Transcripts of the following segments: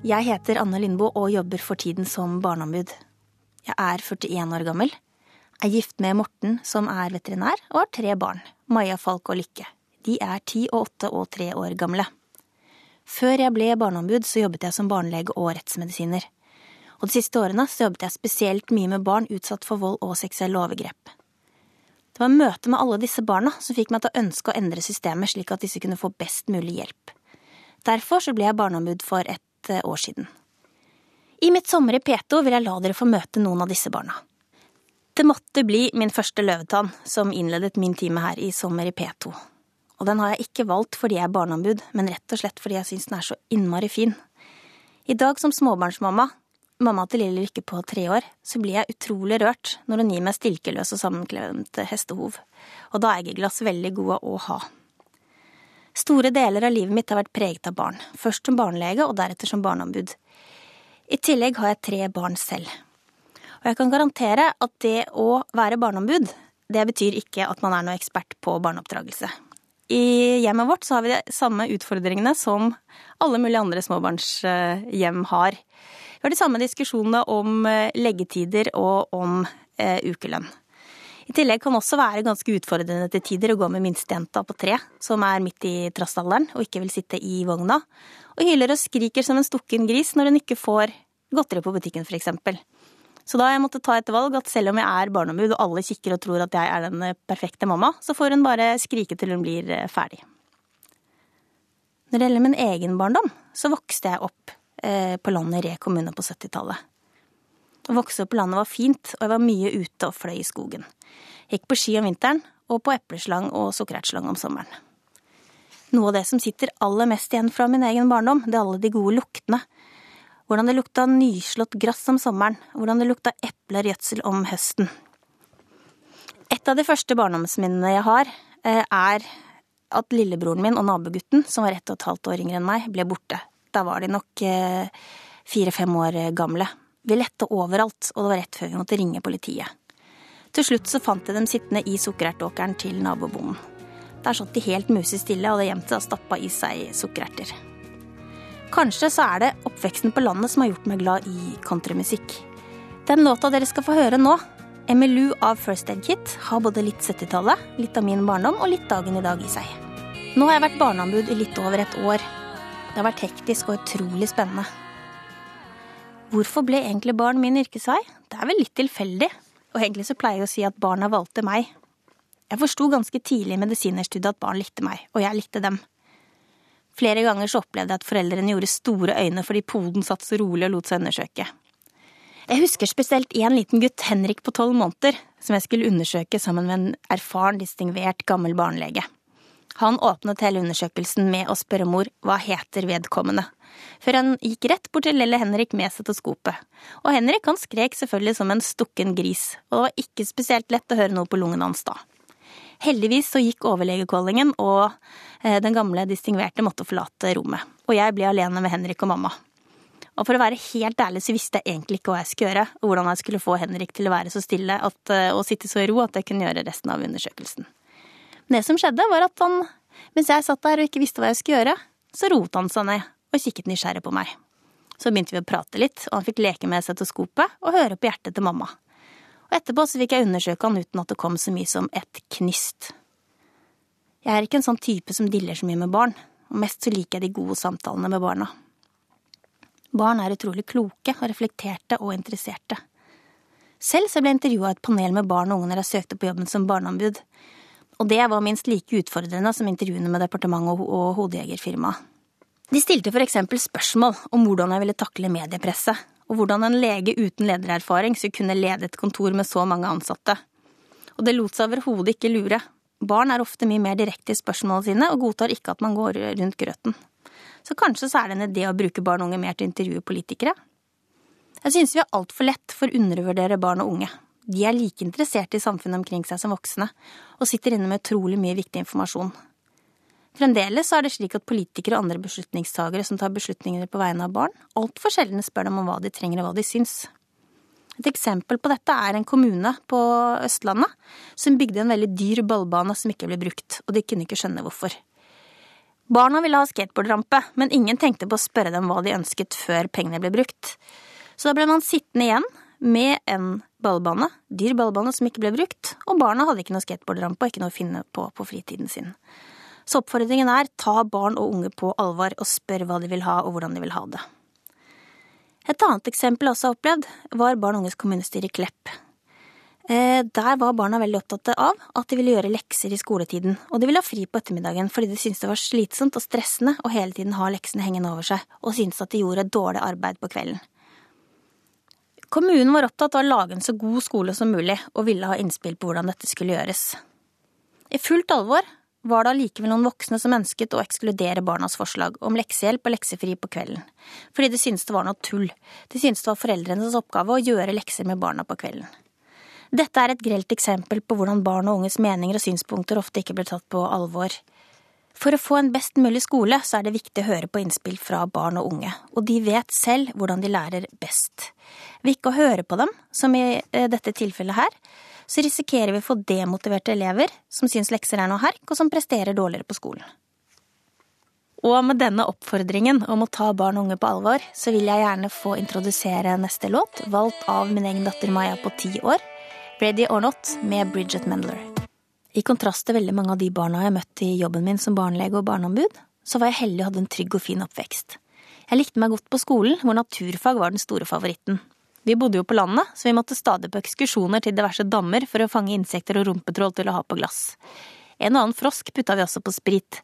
Jeg heter Anne Lindboe og jobber for tiden som barneombud. Jeg er 41 år gammel, er gift med Morten som er veterinær, og har tre barn, Maja, Falk og Lykke. De er ti og åtte og tre år gamle. Før jeg ble barneombud, så jobbet jeg som barnelege og rettsmedisiner. Og de siste årene så jobbet jeg spesielt mye med barn utsatt for vold og seksuelle overgrep. Det var møtet med alle disse barna som fikk meg til å ønske å endre systemet slik at disse kunne få best mulig hjelp. Derfor så ble jeg barneombud for et eh, år siden. I mitt sommer i P2 vil jeg la dere få møte noen av disse barna. Det måtte bli min første løvetann som innledet min time her i sommer i P2. Og den har jeg ikke valgt fordi jeg er barneombud, men rett og slett fordi jeg syns den er så innmari fin. I dag som småbarnsmamma mamma til lille Lykke på tre år, så blir jeg utrolig rørt når hun gir meg stilkeløse og sammenklemte hestehov, og da er eggglass veldig gode å ha. Store deler av livet mitt har vært preget av barn, først som barnelege og deretter som barneombud. I tillegg har jeg tre barn selv. Og jeg kan garantere at det å være barneombud, det betyr ikke at man er noe ekspert på barneoppdragelse. I hjemmet vårt så har vi de samme utfordringene som alle mulige andre småbarnshjem har. Vi har de samme diskusjonene om eh, leggetider og om eh, ukelønn. I tillegg kan det også være ganske utfordrende til tider å gå med minstejenta på tre, som er midt i trassalderen og ikke vil sitte i vogna, og hyler og skriker som en stukken gris når hun ikke får godteri på butikken, eksempel. Så da har jeg måttet ta et valg at selv om jeg er barneombud og alle kikker og tror at jeg er den eh, perfekte mamma, så får hun bare skrike til hun blir ferdig. Når det gjelder min egen barndom, så vokste jeg opp Eh, på landet Re kommune på 70-tallet. Å vokse opp på landet var fint, og jeg var mye ute og fløy i skogen. Gikk på ski om vinteren, og på epleslang og sukkerertslang om sommeren. Noe av det som sitter aller mest igjen fra min egen barndom, det er alle de gode luktene. Hvordan det lukta nyslått gress om sommeren, hvordan det lukta eplergjødsel om høsten. Et av de første barndomsminnene jeg har, eh, er at lillebroren min og nabogutten, som var ett og et halvt år yngre enn meg, ble borte da var de nok eh, fire-fem år gamle. Vi lette overalt, og det var rett før vi måtte ringe politiet. Til slutt så fant jeg dem sittende i sukkerertåkeren til nabobonden. Der satt de helt musestille og det gjemte og stappa i seg sukkererter. Kanskje så er det oppveksten på landet som har gjort meg glad i countrymusikk. Den låta dere skal få høre nå, MLU av First Aid Kit, har både litt 70-tallet, litt av min barndom og litt dagen i dag i seg. Nå har jeg vært barneombud i litt over et år, det har vært hektisk og utrolig spennende. Hvorfor ble egentlig barn min yrkesvei? Det er vel litt tilfeldig, og egentlig så pleier jeg å si at barna valgte meg. Jeg forsto ganske tidlig i medisinerstudiet at barn likte meg, og jeg likte dem. Flere ganger så opplevde jeg at foreldrene gjorde store øyne fordi poden satt så rolig og lot seg undersøke. Jeg husker spesielt én liten gutt, Henrik på tolv måneder, som jeg skulle undersøke sammen med en erfaren, distingvert gammel barnelege. Han åpnet hele undersøkelsen med å spørre mor hva heter vedkommende, før han gikk rett bort til lille Henrik med stetoskopet. Og Henrik han skrek selvfølgelig som en stukken gris, og det var ikke spesielt lett å høre noe på lungene hans da. Heldigvis så gikk overlegekålingen, og eh, den gamle distingverte måtte forlate rommet. Og jeg ble alene med Henrik og mamma. Og for å være helt ærlig så visste jeg egentlig ikke hva jeg skulle gjøre, og hvordan jeg skulle få Henrik til å være så stille at, eh, og sitte så i ro at jeg kunne gjøre resten av undersøkelsen. Det som skjedde, var at han, mens jeg satt der og ikke visste hva jeg skulle gjøre, så rotet han seg ned og kikket nysgjerrig på meg. Så begynte vi å prate litt, og han fikk leke med stetoskopet og høre på hjertet til mamma. Og etterpå så fikk jeg undersøke han uten at det kom så mye som et knist. Jeg er ikke en sånn type som diller så mye med barn, og mest så liker jeg de gode samtalene med barna. Barn er utrolig kloke og reflekterte og interesserte. Selv så ble jeg intervjua et panel med barn og unge når jeg søkte på jobben som barneombud, og det var minst like utfordrende som intervjuene med departementet og hodejegerfirmaet. De stilte eksempel spørsmål om hvordan jeg ville takle mediepresset, og hvordan en lege uten ledererfaring skulle kunne lede et kontor med så mange ansatte. Og det lot seg overhodet ikke lure. Barn er ofte mye mer direkte i spørsmålene sine, og godtar ikke at man går rundt grøten. Så kanskje så er det en idé å bruke barn og unge mer til å intervjue politikere? Jeg synes vi har altfor lett for å undervurdere barn og unge. De er like interessert i samfunnet omkring seg som voksne, og sitter inne med utrolig mye viktig informasjon. Fremdeles er det slik at politikere og andre beslutningstagere som tar beslutninger på vegne av barn, altfor sjelden spør dem om hva de trenger og hva de syns. Et eksempel på dette er en kommune på Østlandet som bygde en veldig dyr ballbane som ikke ble brukt, og de kunne ikke skjønne hvorfor. Barna ville ha skateboardrampe, men ingen tenkte på å spørre dem hva de ønsket før pengene ble brukt. Så da ble man sittende igjen med en ballbane, dyr ballbane som ikke ble brukt, og barna hadde ikke noe skateboardrampe og ikke noe å finne på på fritiden sin. Så oppfordringen er ta barn og unge på alvor og spør hva de vil ha og hvordan de vil ha det. Et annet eksempel jeg også har opplevd, var barn og unges kommunestyre i Klepp. Eh, der var barna veldig opptatt av at de ville gjøre lekser i skoletiden, og de ville ha fri på ettermiddagen fordi de syntes det var slitsomt og stressende å hele tiden ha leksene hengende over seg, og syntes at de gjorde dårlig arbeid på kvelden. Kommunen var opptatt av å lage en så god skole som mulig, og ville ha innspill på hvordan dette skulle gjøres. I fullt alvor var det allikevel noen voksne som ønsket å ekskludere barnas forslag om leksehjelp og leksefri på kvelden, fordi de syntes det var noe tull, de syntes det var foreldrenes oppgave å gjøre lekser med barna på kvelden. Dette er et grelt eksempel på hvordan barn og unges meninger og synspunkter ofte ikke blir tatt på alvor. For å få en best mulig skole, så er det viktig å høre på innspill fra barn og unge, og de vet selv hvordan de lærer best. Ved ikke å høre på dem, som i eh, dette tilfellet her, så risikerer vi å få demotiverte elever som syns lekser er noe herk, og som presterer dårligere på skolen. Og med denne oppfordringen om å ta barn og unge på alvor, så vil jeg gjerne få introdusere neste låt, valgt av min egen datter Maja på ti år, Ready or Not med Bridget Mendler. I kontrast til veldig mange av de barna jeg møtte i jobben min som barnelege og barneombud, så var jeg heldig og hadde en trygg og fin oppvekst. Jeg likte meg godt på skolen, hvor naturfag var den store favoritten. Vi bodde jo på landet, så vi måtte stadig på ekskursjoner til diverse dammer for å fange insekter og rumpetroll til å ha på glass. En og annen frosk putta vi også på sprit.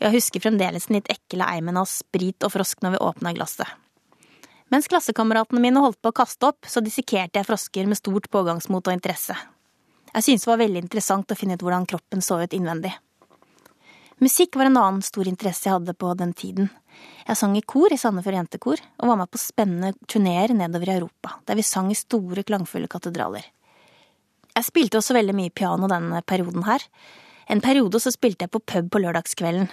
Jeg husker fremdeles den litt ekle eimen av sprit og frosk når vi åpna glasset. Mens klassekameratene mine holdt på å kaste opp, så dissekerte jeg frosker med stort pågangsmot og interesse. Jeg syntes det var veldig interessant å finne ut hvordan kroppen så ut innvendig. Musikk var en annen stor interesse jeg hadde på den tiden. Jeg sang i kor i Sandefjord Jentekor, og var med på spennende turneer nedover i Europa, der vi sang i store, klangfulle katedraler. Jeg spilte også veldig mye piano denne perioden her. En periode så spilte jeg på pub på lørdagskvelden.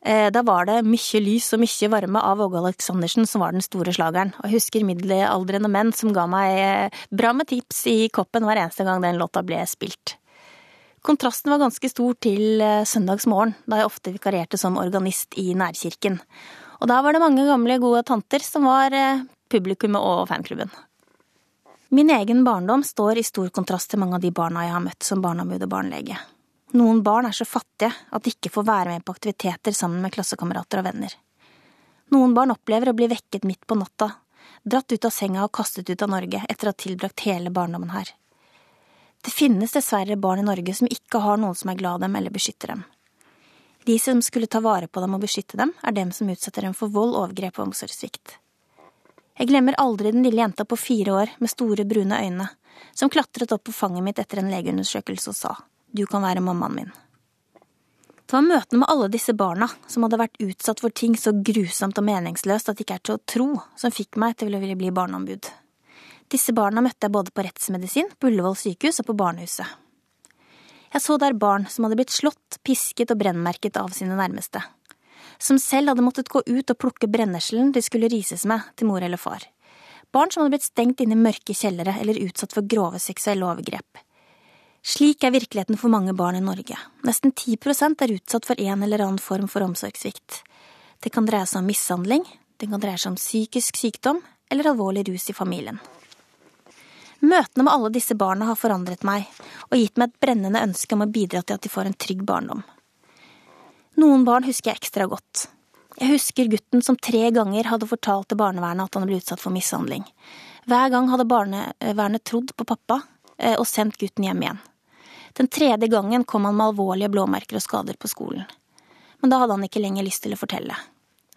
Eh, da var det mye lys og mye varme av Åge Aleksandersen som var den store slageren, og jeg husker middelaldrende menn som ga meg eh, bra med tips i koppen hver eneste gang den låta ble spilt. Kontrasten var ganske stor til eh, søndagsmorgen, da jeg ofte vikarierte som organist i nærkirken. Og da var det mange gamle, gode tanter som var publikummet og fanklubben. Min egen barndom står i stor kontrast til mange av de barna jeg har møtt som barneombud og barnelege. Noen barn er så fattige at de ikke får være med på aktiviteter sammen med klassekamerater og venner. Noen barn opplever å bli vekket midt på natta, dratt ut av senga og kastet ut av Norge etter å ha tilbrakt hele barndommen her. Det finnes dessverre barn i Norge som ikke har noen som er glad i dem eller beskytter dem. De som skulle ta vare på dem og beskytte dem, er dem som utsetter dem for vold, overgrep og omsorgssvikt. Jeg glemmer aldri den lille jenta på fire år med store, brune øyne, som klatret opp på fanget mitt etter en legeundersøkelse og sa du kan være mammaen min. Det var møtene med alle disse barna, som hadde vært utsatt for ting så grusomt og meningsløst at det ikke er til å tro, som fikk meg til å ville bli barneombud. Disse barna møtte jeg både på rettsmedisin, på Ullevål sykehus og på barnehuset. Jeg så der barn som hadde blitt slått, pisket og brennmerket av sine nærmeste. Som selv hadde måttet gå ut og plukke brenneslen de skulle rises med til mor eller far. Barn som hadde blitt stengt inne i mørke kjellere eller utsatt for grove seksuelle overgrep. Slik er virkeligheten for mange barn i Norge. Nesten 10% er utsatt for en eller annen form for omsorgssvikt. Det kan dreie seg om mishandling, det kan dreie seg om psykisk sykdom eller alvorlig rus i familien. Møtene med alle disse barna har forandret meg og gitt meg et brennende ønske om å bidra til at de får en trygg barndom. Noen barn husker jeg ekstra godt. Jeg husker gutten som tre ganger hadde fortalt til barnevernet at han ble utsatt for mishandling. Hver gang hadde barnevernet trodd på pappa eh, og sendt gutten hjem igjen. Den tredje gangen kom han med alvorlige blåmerker og skader på skolen. Men da hadde han ikke lenger lyst til å fortelle.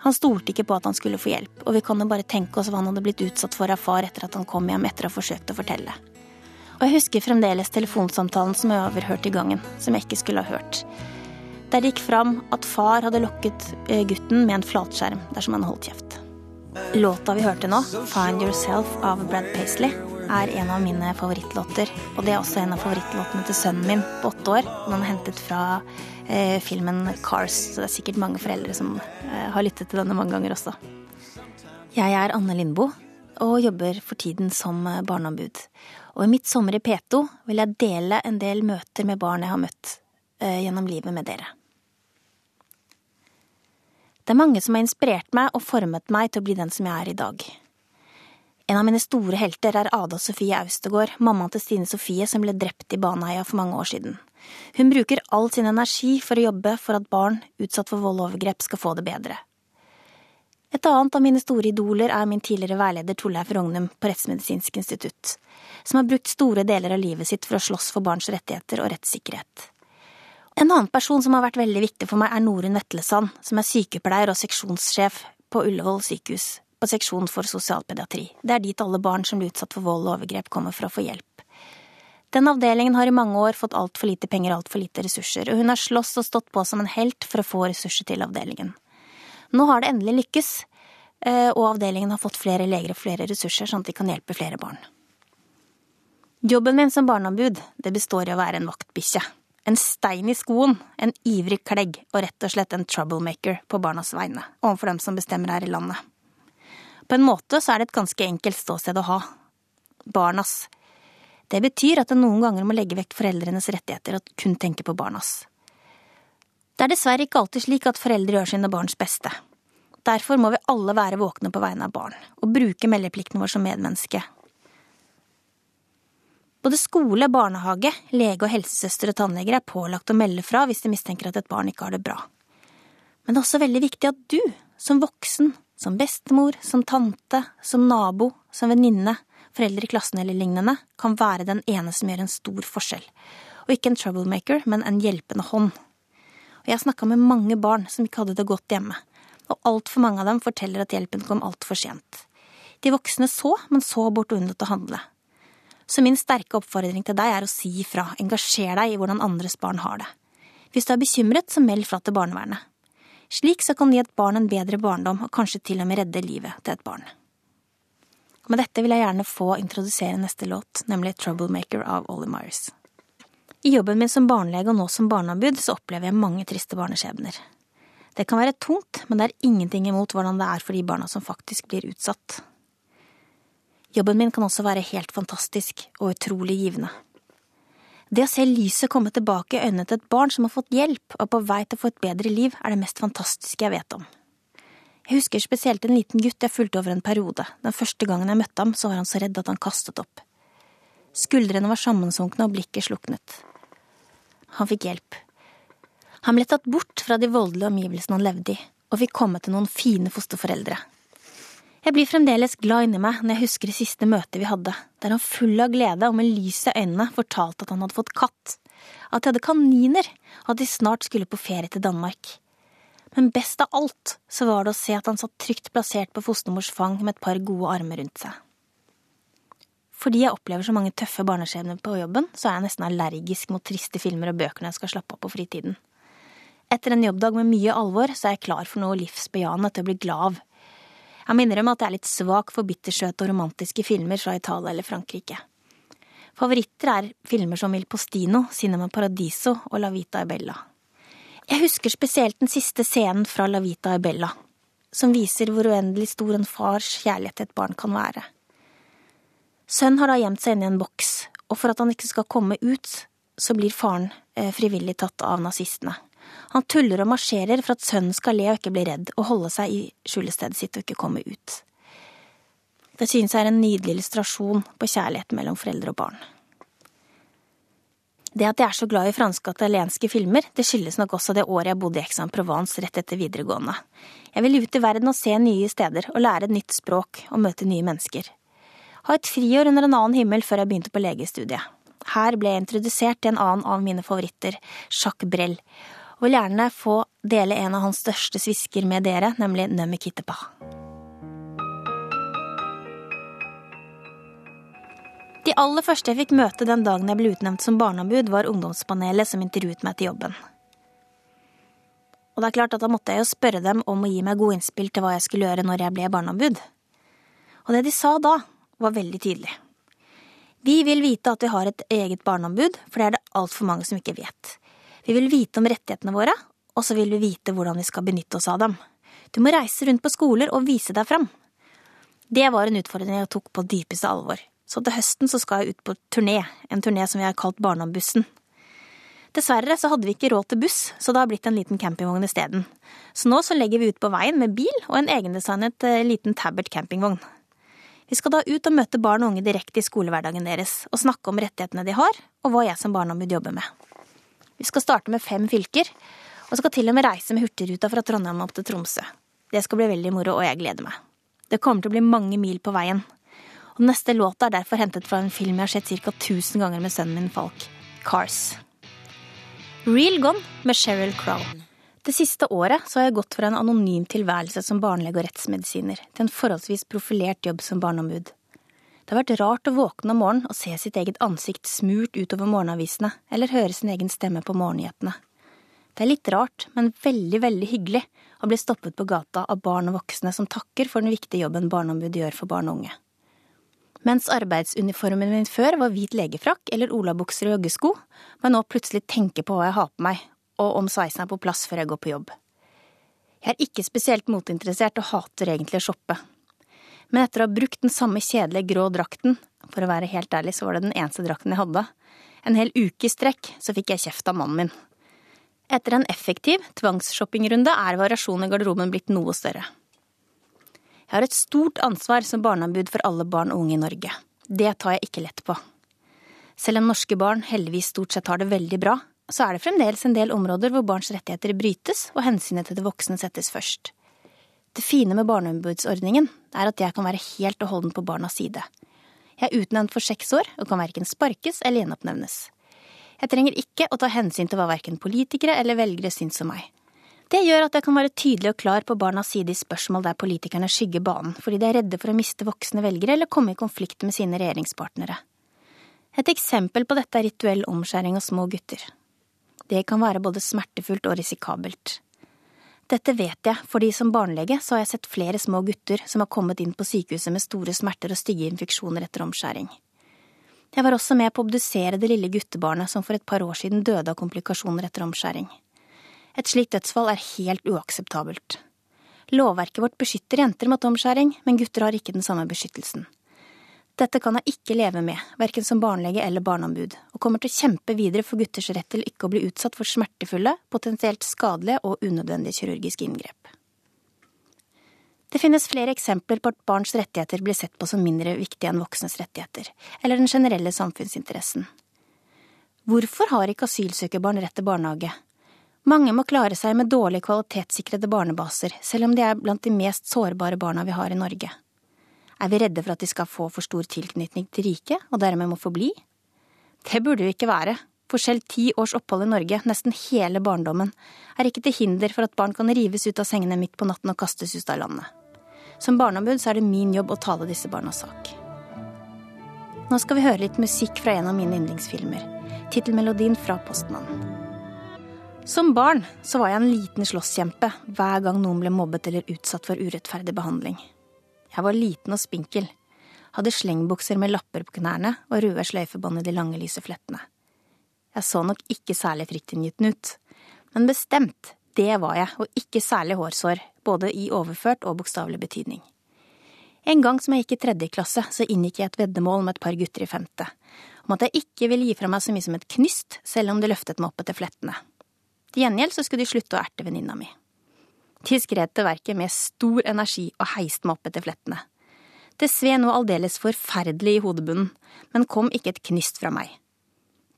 Han stolte ikke på at han skulle få hjelp, og vi kan jo bare tenke oss hva han hadde blitt utsatt for av far etter at han kom hjem etter å ha forsøkt å fortelle. Og jeg husker fremdeles telefonsamtalen som jeg overhørte i gangen, som jeg ikke skulle ha hørt. Der det gikk fram at far hadde lokket eh, gutten med en flatskjerm dersom han holdt kjeft. Låta vi hørte nå, 'Find Yourself' av Brad Paisley, er en av mine favorittlåter. Og det er også en av favorittlåtene til sønnen min på åtte år. Den er hentet fra eh, filmen Cars, så det er sikkert mange foreldre som eh, har lyttet til denne mange ganger også. Jeg er Anne Lindboe og jobber for tiden som eh, barneombud. Og i mitt sommer i P2 vil jeg dele en del møter med barn jeg har møtt eh, gjennom livet med dere. Det er mange som har inspirert meg og formet meg til å bli den som jeg er i dag. En av mine store helter er Ada Sofie Austegård, mammaen til Stine Sofie som ble drept i Baneheia for mange år siden. Hun bruker all sin energi for å jobbe for at barn utsatt for vold og overgrep skal få det bedre. Et annet av mine store idoler er min tidligere veileder Torleif Rognum på Rettsmedisinsk institutt, som har brukt store deler av livet sitt for å slåss for barns rettigheter og rettssikkerhet. En annen person som har vært veldig viktig for meg, er Norunn Vetlesand, som er sykepleier og seksjonssjef på Ullevål sykehus, på seksjon for sosialpediatri. Det er dit alle barn som blir utsatt for vold og overgrep, kommer for å få hjelp. Den avdelingen har i mange år fått altfor lite penger og altfor lite ressurser, og hun har slåss og stått på som en helt for å få ressurser til avdelingen. Nå har det endelig lykkes, eh, og avdelingen har fått flere leger og flere ressurser, sånn at de kan hjelpe flere barn. Jobben min som barneombud, det består i å være en vaktbikkje. En stein i skoen, en ivrig klegg og rett og slett en troublemaker på barnas vegne overfor dem som bestemmer her i landet. På en måte så er det et ganske enkelt ståsted å ha. Barnas. Det betyr at en noen ganger må legge vekk foreldrenes rettigheter og kun tenke på barnas. Det er dessverre ikke alltid slik at foreldre gjør sine barns beste. Derfor må vi alle være våkne på vegne av barn, og bruke meldeplikten vår som medmenneske, både skole, barnehage, lege og helsesøster og tannleger er pålagt å melde fra hvis de mistenker at et barn ikke har det bra. Men det er også veldig viktig at du, som voksen, som bestemor, som tante, som nabo, som venninne, foreldre i klassen eller lignende, kan være den ene som gjør en stor forskjell. Og ikke en troublemaker, men en hjelpende hånd. Og jeg har snakka med mange barn som ikke hadde det godt hjemme, og altfor mange av dem forteller at hjelpen kom altfor sent. De voksne så, men så bort og unnlot å handle. Så min sterke oppfordring til deg er å si ifra, engasjer deg i hvordan andres barn har det. Hvis du er bekymret, så meld fra til barnevernet. Slik så kan gi et barn en bedre barndom, og kanskje til og med redde livet til et barn. Med dette vil jeg gjerne få introdusere neste låt, nemlig Troublemaker av Ollie Myers. I jobben min som barnelege og nå som barneombud så opplever jeg mange triste barneskjebner. Det kan være tungt, men det er ingenting imot hvordan det er for de barna som faktisk blir utsatt. Jobben min kan også være helt fantastisk og utrolig givende. Det å se lyset komme tilbake i øynene til et barn som har fått hjelp og er på vei til å få et bedre liv, er det mest fantastiske jeg vet om. Jeg husker spesielt en liten gutt jeg fulgte over en periode. Den første gangen jeg møtte ham, så var han så redd at han kastet opp. Skuldrene var sammensunkne og blikket sluknet. Han fikk hjelp. Han ble tatt bort fra de voldelige omgivelsene han levde i, og fikk komme til noen fine fosterforeldre, jeg blir fremdeles glad inni meg når jeg husker det siste møtet vi hadde, der han full av glede og med lys i øynene fortalte at han hadde fått katt, at de hadde kaniner, og at de snart skulle på ferie til Danmark. Men best av alt så var det å se at han satt trygt plassert på fostermors fang med et par gode armer rundt seg. Fordi jeg opplever så mange tøffe barneskjebner på jobben, så er jeg nesten allergisk mot triste filmer og bøker når jeg skal slappe av på fritiden. Etter en jobbdag med mye alvor, så er jeg klar for noe livsbejaende til å bli glad av jeg må innrømme at jeg er litt svak for bittersøte og romantiske filmer fra Italia eller Frankrike. Favoritter er filmer som Il Postino, Cinema Paradiso og La Vita e Bella. Jeg husker spesielt den siste scenen fra La Vita e Bella, som viser hvor uendelig stor en fars kjærlighet til et barn kan være. Sønnen har da gjemt seg inne i en boks, og for at han ikke skal komme ut, så blir faren eh, frivillig tatt av nazistene. Han tuller og marsjerer for at sønnen skal le og ikke bli redd, og holde seg i skjulestedet sitt og ikke komme ut. Det synes jeg er en nydelig illustrasjon på kjærlighet mellom foreldre og barn. Det at jeg er så glad i franske og italienske filmer, det skyldes nok også det året jeg bodde i Aix-en-Provence rett etter videregående. Jeg ville ut i verden og se nye steder, og lære et nytt språk og møte nye mennesker. Ha et friår under en annen himmel før jeg begynte på legestudiet. Her ble jeg introdusert til en annen av mine favoritter, Jacques Brel, og vil gjerne få dele en av hans største svisker med dere, nemlig Nømme Kittepa. De aller første jeg fikk møte den dagen jeg ble utnevnt som barneombud, var ungdomspanelet som intervjuet meg til jobben. Og det er klart at da måtte jeg jo spørre dem om å gi meg gode innspill til hva jeg skulle gjøre når jeg ble barneombud. Og det de sa da, var veldig tydelig. Vi vil vite at vi har et eget barneombud, for det er det altfor mange som ikke vet. Vi vil vite om rettighetene våre, og så vil vi vite hvordan vi skal benytte oss av dem. Du må reise rundt på skoler og vise deg fram. Det var en utfordring jeg tok på dypeste alvor, så til høsten så skal jeg ut på turné, en turné som vi har kalt Barneombussen. Dessverre så hadde vi ikke råd til buss, så det har blitt en liten campingvogn isteden. Så nå så legger vi ut på veien med bil og en egendesignet eh, liten Tabert campingvogn. Vi skal da ut og møte barn og unge direkte i skolehverdagen deres, og snakke om rettighetene de har, og hva jeg som barneombud jobber med. Vi skal starte med fem fylker, og skal til og med reise med Hurtigruta fra Trondheim opp til Tromsø. Det skal bli veldig moro, og jeg gleder meg. Det kommer til å bli mange mil på veien. Og neste låt er derfor hentet fra en film jeg har sett ca. 1000 ganger med sønnen min Falk, Cars. Real Gone med Sheryl Crow. Det siste året så har jeg gått fra en anonym tilværelse som barnelege og rettsmedisiner til en forholdsvis profilert jobb som barneombud. Det har vært rart å våkne om morgenen og se sitt eget ansikt smurt utover morgenavisene, eller høre sin egen stemme på morgennyhetene. Det er litt rart, men veldig, veldig hyggelig å bli stoppet på gata av barn og voksne som takker for den viktige jobben Barneombudet gjør for barn og unge. Mens arbeidsuniformen min før var hvit legefrakk eller olabukser og joggesko, må jeg nå plutselig tenke på hva jeg har på meg, og om sveisen er på plass før jeg går på jobb. Jeg er ikke spesielt motinteressert og hater egentlig å shoppe. Men etter å ha brukt den samme kjedelige grå drakten, for å være helt ærlig så var det den eneste drakten jeg hadde, en hel uke i strekk, så fikk jeg kjeft av mannen min. Etter en effektiv tvangsshoppingrunde er variasjonen i garderoben blitt noe større. Jeg har et stort ansvar som barneombud for alle barn og unge i Norge. Det tar jeg ikke lett på. Selv om norske barn heldigvis stort sett har det veldig bra, så er det fremdeles en del områder hvor barns rettigheter brytes og hensynet til de voksne settes først. Det fine med barneombudsordningen er at jeg kan være helt og holden på barnas side. Jeg er utnevnt for seks år og kan verken sparkes eller gjenoppnevnes. Jeg trenger ikke å ta hensyn til hva verken politikere eller velgere syns om meg. Det gjør at jeg kan være tydelig og klar på barnas side i spørsmål der politikerne skygger banen fordi de er redde for å miste voksne velgere eller komme i konflikt med sine regjeringspartnere. Et eksempel på dette er rituell omskjæring av små gutter. Det kan være både smertefullt og risikabelt. Dette vet jeg, fordi som barnelege så har jeg sett flere små gutter som har kommet inn på sykehuset med store smerter og stygge infeksjoner etter omskjæring. Jeg var også med på å obdusere det lille guttebarnet som for et par år siden døde av komplikasjoner etter omskjæring. Et slikt dødsfall er helt uakseptabelt. Lovverket vårt beskytter jenter mot omskjæring, men gutter har ikke den samme beskyttelsen. Dette kan jeg ikke leve med, verken som barnelege eller barneombud, og kommer til å kjempe videre for gutters rett til ikke å bli utsatt for smertefulle, potensielt skadelige og unødvendige kirurgiske inngrep. Det finnes flere eksempler på at barns rettigheter blir sett på som mindre viktige enn voksnes rettigheter, eller den generelle samfunnsinteressen. Hvorfor har ikke asylsøkerbarn rett til barnehage, mange må klare seg med dårlig kvalitetssikrede barnebaser, selv om de er blant de mest sårbare barna vi har i Norge. Er vi redde for at de skal få for stor tilknytning til riket, og dermed må forbli? Det burde vi ikke være, for selv ti års opphold i Norge, nesten hele barndommen, er ikke til hinder for at barn kan rives ut av sengene midt på natten og kastes ut av landet. Som barneombud så er det min jobb å tale disse barnas sak. Nå skal vi høre litt musikk fra en av mine yndlingsfilmer, tittelmelodien fra Postmannen. Som barn så var jeg en liten slåsskjempe hver gang noen ble mobbet eller utsatt for urettferdig behandling. Jeg var liten og spinkel, hadde slengbukser med lapper på knærne og røde sløyfebånd i de lange, lyse flettene. Jeg så nok ikke særlig fryktinngytende ut, men bestemt, det var jeg, og ikke særlig hårsår, både i overført og bokstavelig betydning. En gang som jeg gikk i tredje klasse, så inngikk jeg et veddemål med et par gutter i femte, om at jeg ikke ville gi fra meg så mye som et knyst, selv om de løftet meg opp etter flettene. Til gjengjeld så skulle de slutte å erte venninna mi. De skred til verket med stor energi og heiste meg opp etter flettene. Det sved noe aldeles forferdelig i hodebunnen, men kom ikke et knyst fra meg.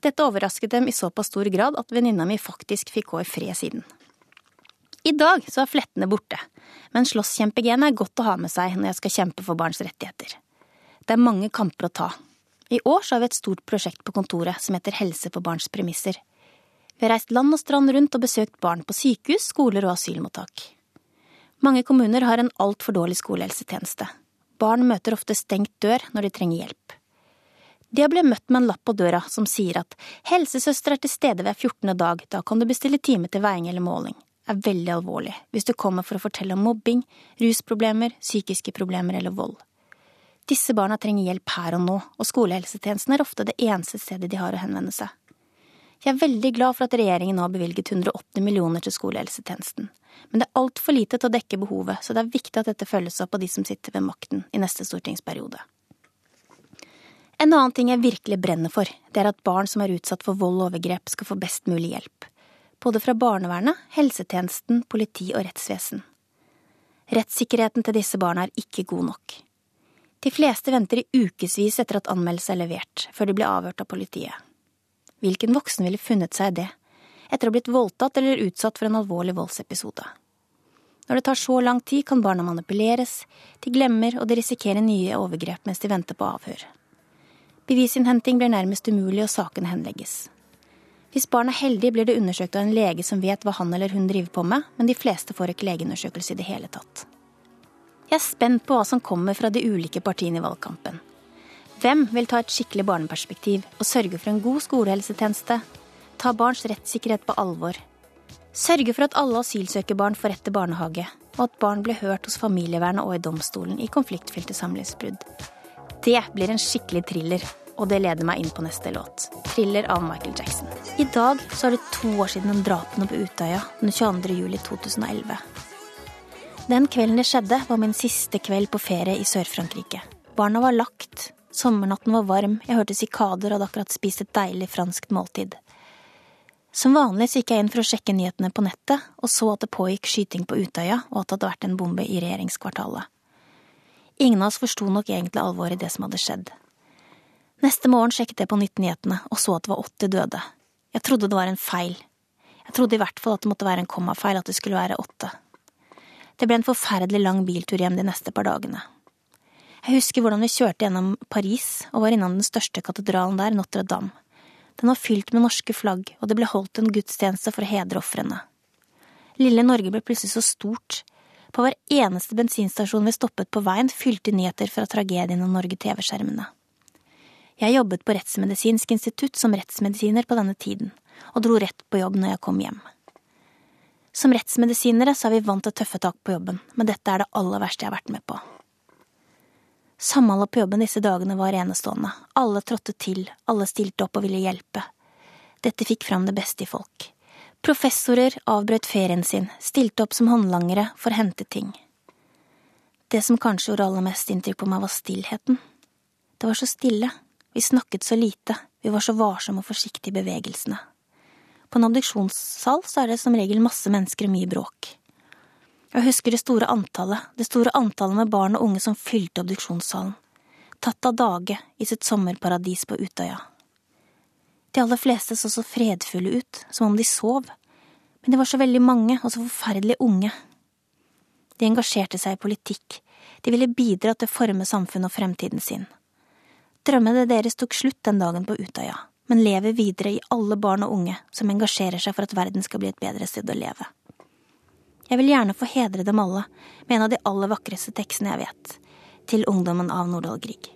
Dette overrasket dem i såpass stor grad at venninna mi faktisk fikk gå i fred siden. I dag så er flettene borte, men slåsskjempegenet er godt å ha med seg når jeg skal kjempe for barns rettigheter. Det er mange kamper å ta. I år så har vi et stort prosjekt på kontoret som heter Helse på barns premisser. Vi har reist land og strand rundt og besøkt barn på sykehus, skoler og asylmottak. Mange kommuner har en altfor dårlig skolehelsetjeneste. Barn møter ofte stengt dør når de trenger hjelp. De har blitt møtt med en lapp på døra som sier at helsesøster er til stede hver 14. dag, da kan du bestille time til veiing eller måling. er veldig alvorlig hvis du kommer for å fortelle om mobbing, rusproblemer, psykiske problemer eller vold. Disse barna trenger hjelp her og nå, og skolehelsetjenesten er ofte det eneste stedet de har å henvende seg. Jeg er veldig glad for at regjeringen har bevilget 180 millioner til skolehelsetjenesten. Men det er altfor lite til å dekke behovet, så det er viktig at dette følges opp av de som sitter ved makten i neste stortingsperiode. En annen ting jeg virkelig brenner for, det er at barn som er utsatt for vold og overgrep, skal få best mulig hjelp. Både fra barnevernet, helsetjenesten, politi og rettsvesen. Rettssikkerheten til disse barna er ikke god nok. De fleste venter i ukevis etter at anmeldelse er levert, før de blir avhørt av politiet. Hvilken voksen ville funnet seg det, etter å ha blitt voldtatt eller utsatt for en alvorlig voldsepisode? Når det tar så lang tid, kan barna manipuleres, de glemmer og de risikerer nye overgrep mens de venter på avhør. Bevisinnhenting blir nærmest umulig, og sakene henlegges. Hvis barn er heldige, blir det undersøkt av en lege som vet hva han eller hun driver på med, men de fleste får ikke legeundersøkelse i det hele tatt. Jeg er spent på hva som kommer fra de ulike partiene i valgkampen. Hvem vil ta et skikkelig barneperspektiv og sørge for en god skolehelsetjeneste, ta barns rettssikkerhet på alvor, sørge for at alle asylsøkerbarn får rett til barnehage, og at barn blir hørt hos familievernet og i domstolen i konfliktfylte samlivsbrudd. Det blir en skikkelig thriller, og det leder meg inn på neste låt. 'Thriller' av Michael Jackson. I dag så er det to år siden drapene på Utøya den 22. juli 2011. Den kvelden det skjedde, var min siste kveld på ferie i Sør-Frankrike. Barna var lagt, sommernatten var varm, jeg hørte sikader og hadde akkurat spist et deilig franskt måltid. Som vanlig så gikk jeg inn for å sjekke nyhetene på nettet, og så at det pågikk skyting på Utøya, og at det hadde vært en bombe i regjeringskvartalet. Ingen av oss forsto nok egentlig alvoret i det som hadde skjedd. Neste morgen sjekket jeg på nytt nyhetene, og så at det var åtte døde. Jeg trodde det var en feil. Jeg trodde i hvert fall at det måtte være en kommafeil, at det skulle være åtte. Det ble en forferdelig lang biltur hjem de neste par dagene. Jeg husker hvordan vi kjørte gjennom Paris og var innom den største katedralen der, Notre-Dame. Den var fylt med norske flagg, og det ble holdt en gudstjeneste for å hedre ofrene. Lille Norge ble plutselig så stort. På hver eneste bensinstasjon vi stoppet på veien, fylte nyheter fra tragedien og Norge-TV-skjermene. Jeg jobbet på Rettsmedisinsk institutt som rettsmedisiner på denne tiden, og dro rett på jobb når jeg kom hjem. Som rettsmedisinere så er vi vant til tøffe tak på jobben, men dette er det aller verste jeg har vært med på. Samholdet på jobben disse dagene var enestående. Alle trådte til, alle stilte opp og ville hjelpe. Dette fikk fram det beste i folk. Professorer avbrøt ferien sin, stilte opp som håndlangere for å hente ting. Det som kanskje gjorde aller mest inntrykk på meg, var stillheten. Det var så stille, vi snakket så lite, vi var så varsomme og forsiktige i bevegelsene. På en obduksjonssal så er det som regel masse mennesker og mye bråk. Jeg husker det store antallet, det store antallet med barn og unge som fylte obduksjonssalen, tatt av dage i sitt sommerparadis på Utøya. De aller fleste så så fredfulle ut, som om de sov, men de var så veldig mange og så forferdelig unge. De engasjerte seg i politikk, de ville bidra til å forme samfunnet og fremtiden sin. Drømmene deres tok slutt den dagen på Utøya, men lever videre i alle barn og unge som engasjerer seg for at verden skal bli et bedre sted å leve. Jeg vil gjerne få hedre dem alle med en av de aller vakreste tekstene jeg vet, til ungdommen av Nordahl Grieg.